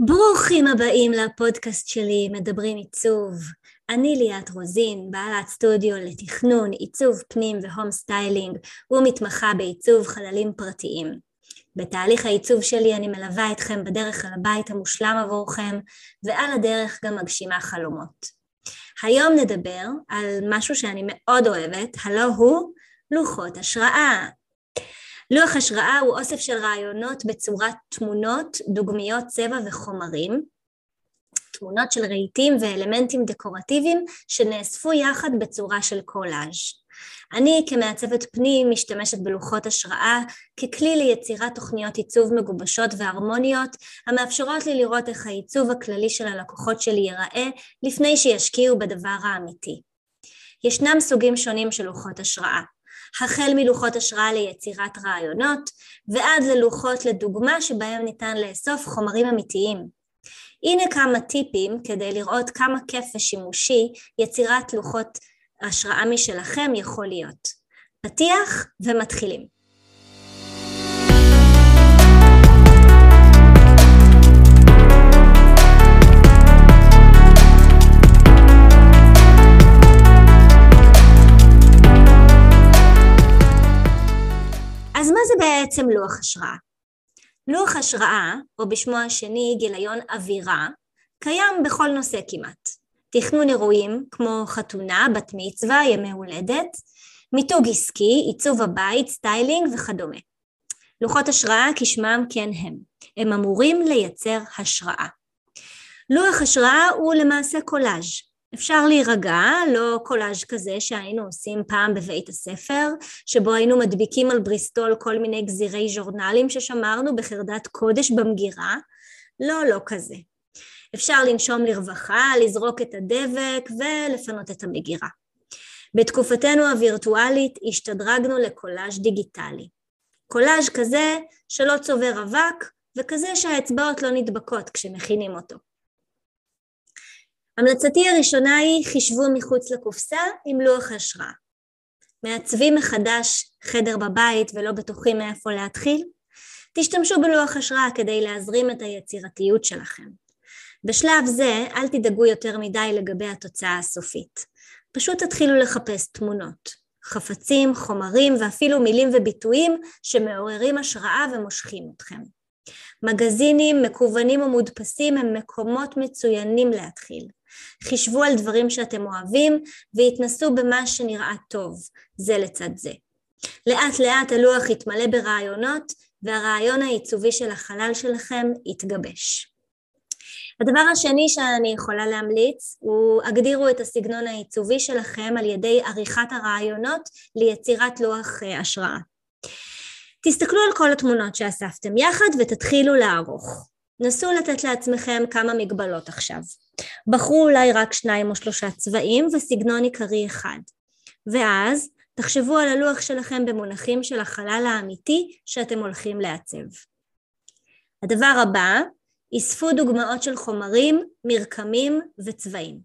ברוכים הבאים לפודקאסט שלי, מדברים עיצוב. אני ליאת רוזין, בעלת סטודיו לתכנון, עיצוב פנים ו home styling, ומתמחה בעיצוב חללים פרטיים. בתהליך העיצוב שלי אני מלווה אתכם בדרך אל הבית המושלם עבורכם, ועל הדרך גם מגשימה חלומות. היום נדבר על משהו שאני מאוד אוהבת, הלא הוא לוחות השראה. לוח השראה הוא אוסף של רעיונות בצורת תמונות, דוגמיות צבע וחומרים, תמונות של רהיטים ואלמנטים דקורטיביים שנאספו יחד בצורה של קולאז'. אני כמעצבת פנים משתמשת בלוחות השראה ככלי ליצירת תוכניות עיצוב מגובשות והרמוניות המאפשרות לי לראות איך העיצוב הכללי של הלקוחות שלי ייראה לפני שישקיעו בדבר האמיתי. ישנם סוגים שונים של לוחות השראה. החל מלוחות השראה ליצירת רעיונות ועד ללוחות לדוגמה שבהם ניתן לאסוף חומרים אמיתיים. הנה כמה טיפים כדי לראות כמה כיף ושימושי יצירת לוחות השראה משלכם יכול להיות. פתיח ומתחילים. מה זה בעצם לוח השראה? לוח השראה, או בשמו השני גיליון אווירה, קיים בכל נושא כמעט. תכנון אירועים כמו חתונה, בת מצווה, ימי הולדת, מיתוג עסקי, עיצוב הבית, סטיילינג וכדומה. לוחות השראה כשמם כן הם, הם אמורים לייצר השראה. לוח השראה הוא למעשה קולאז', אפשר להירגע, לא קולאז' כזה שהיינו עושים פעם בבית הספר, שבו היינו מדביקים על בריסטול כל מיני גזירי ז'ורנלים ששמרנו בחרדת קודש במגירה, לא, לא כזה. אפשר לנשום לרווחה, לזרוק את הדבק ולפנות את המגירה. בתקופתנו הווירטואלית השתדרגנו לקולאז' דיגיטלי. קולאז' כזה שלא צובר אבק וכזה שהאצבעות לא נדבקות כשמכינים אותו. המלצתי הראשונה היא חישבו מחוץ לקופסה עם לוח השראה. מעצבים מחדש חדר בבית ולא בטוחים מאיפה להתחיל? תשתמשו בלוח השראה כדי להזרים את היצירתיות שלכם. בשלב זה אל תדאגו יותר מדי לגבי התוצאה הסופית. פשוט תתחילו לחפש תמונות, חפצים, חומרים ואפילו מילים וביטויים שמעוררים השראה ומושכים אתכם. מגזינים מקוונים ומודפסים הם מקומות מצוינים להתחיל. חישבו על דברים שאתם אוהבים והתנסו במה שנראה טוב, זה לצד זה. לאט לאט הלוח יתמלא ברעיונות והרעיון העיצובי של החלל שלכם יתגבש. הדבר השני שאני יכולה להמליץ הוא הגדירו את הסגנון העיצובי שלכם על ידי עריכת הרעיונות ליצירת לוח אה, השראה. תסתכלו על כל התמונות שאספתם יחד ותתחילו לערוך. נסו לתת לעצמכם כמה מגבלות עכשיו. בחרו אולי רק שניים או שלושה צבעים וסגנון עיקרי אחד. ואז תחשבו על הלוח שלכם במונחים של החלל האמיתי שאתם הולכים לעצב. הדבר הבא, אספו דוגמאות של חומרים, מרקמים וצבעים.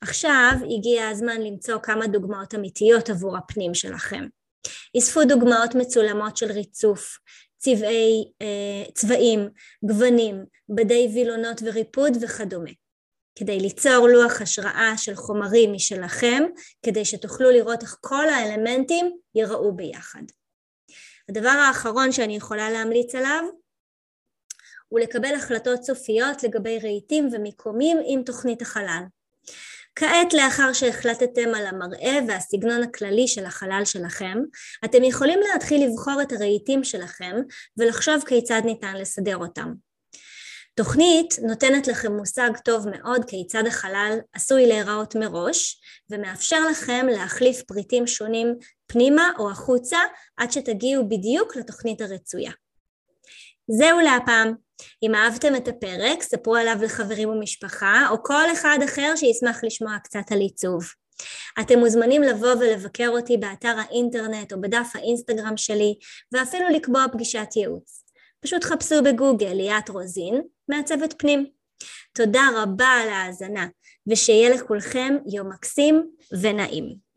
עכשיו הגיע הזמן למצוא כמה דוגמאות אמיתיות עבור הפנים שלכם. אספו דוגמאות מצולמות של ריצוף, צבעי, אה, צבעים, גוונים, בדי וילונות וריפוד וכדומה. כדי ליצור לוח השראה של חומרים משלכם, כדי שתוכלו לראות איך כל האלמנטים ייראו ביחד. הדבר האחרון שאני יכולה להמליץ עליו הוא לקבל החלטות סופיות לגבי רהיטים ומיקומים עם תוכנית החלל. כעת לאחר שהחלטתם על המראה והסגנון הכללי של החלל שלכם, אתם יכולים להתחיל לבחור את הרהיטים שלכם ולחשוב כיצד ניתן לסדר אותם. תוכנית נותנת לכם מושג טוב מאוד כיצד החלל עשוי להיראות מראש ומאפשר לכם להחליף פריטים שונים פנימה או החוצה עד שתגיעו בדיוק לתוכנית הרצויה. זהו להפעם. אם אהבתם את הפרק, ספרו עליו לחברים ומשפחה, או כל אחד אחר שישמח לשמוע קצת על עיצוב. אתם מוזמנים לבוא ולבקר אותי באתר האינטרנט או בדף האינסטגרם שלי, ואפילו לקבוע פגישת ייעוץ. פשוט חפשו בגוגל ליאת רוזין, מעצבת פנים. תודה רבה על ההאזנה, ושיהיה לכולכם יום מקסים ונעים.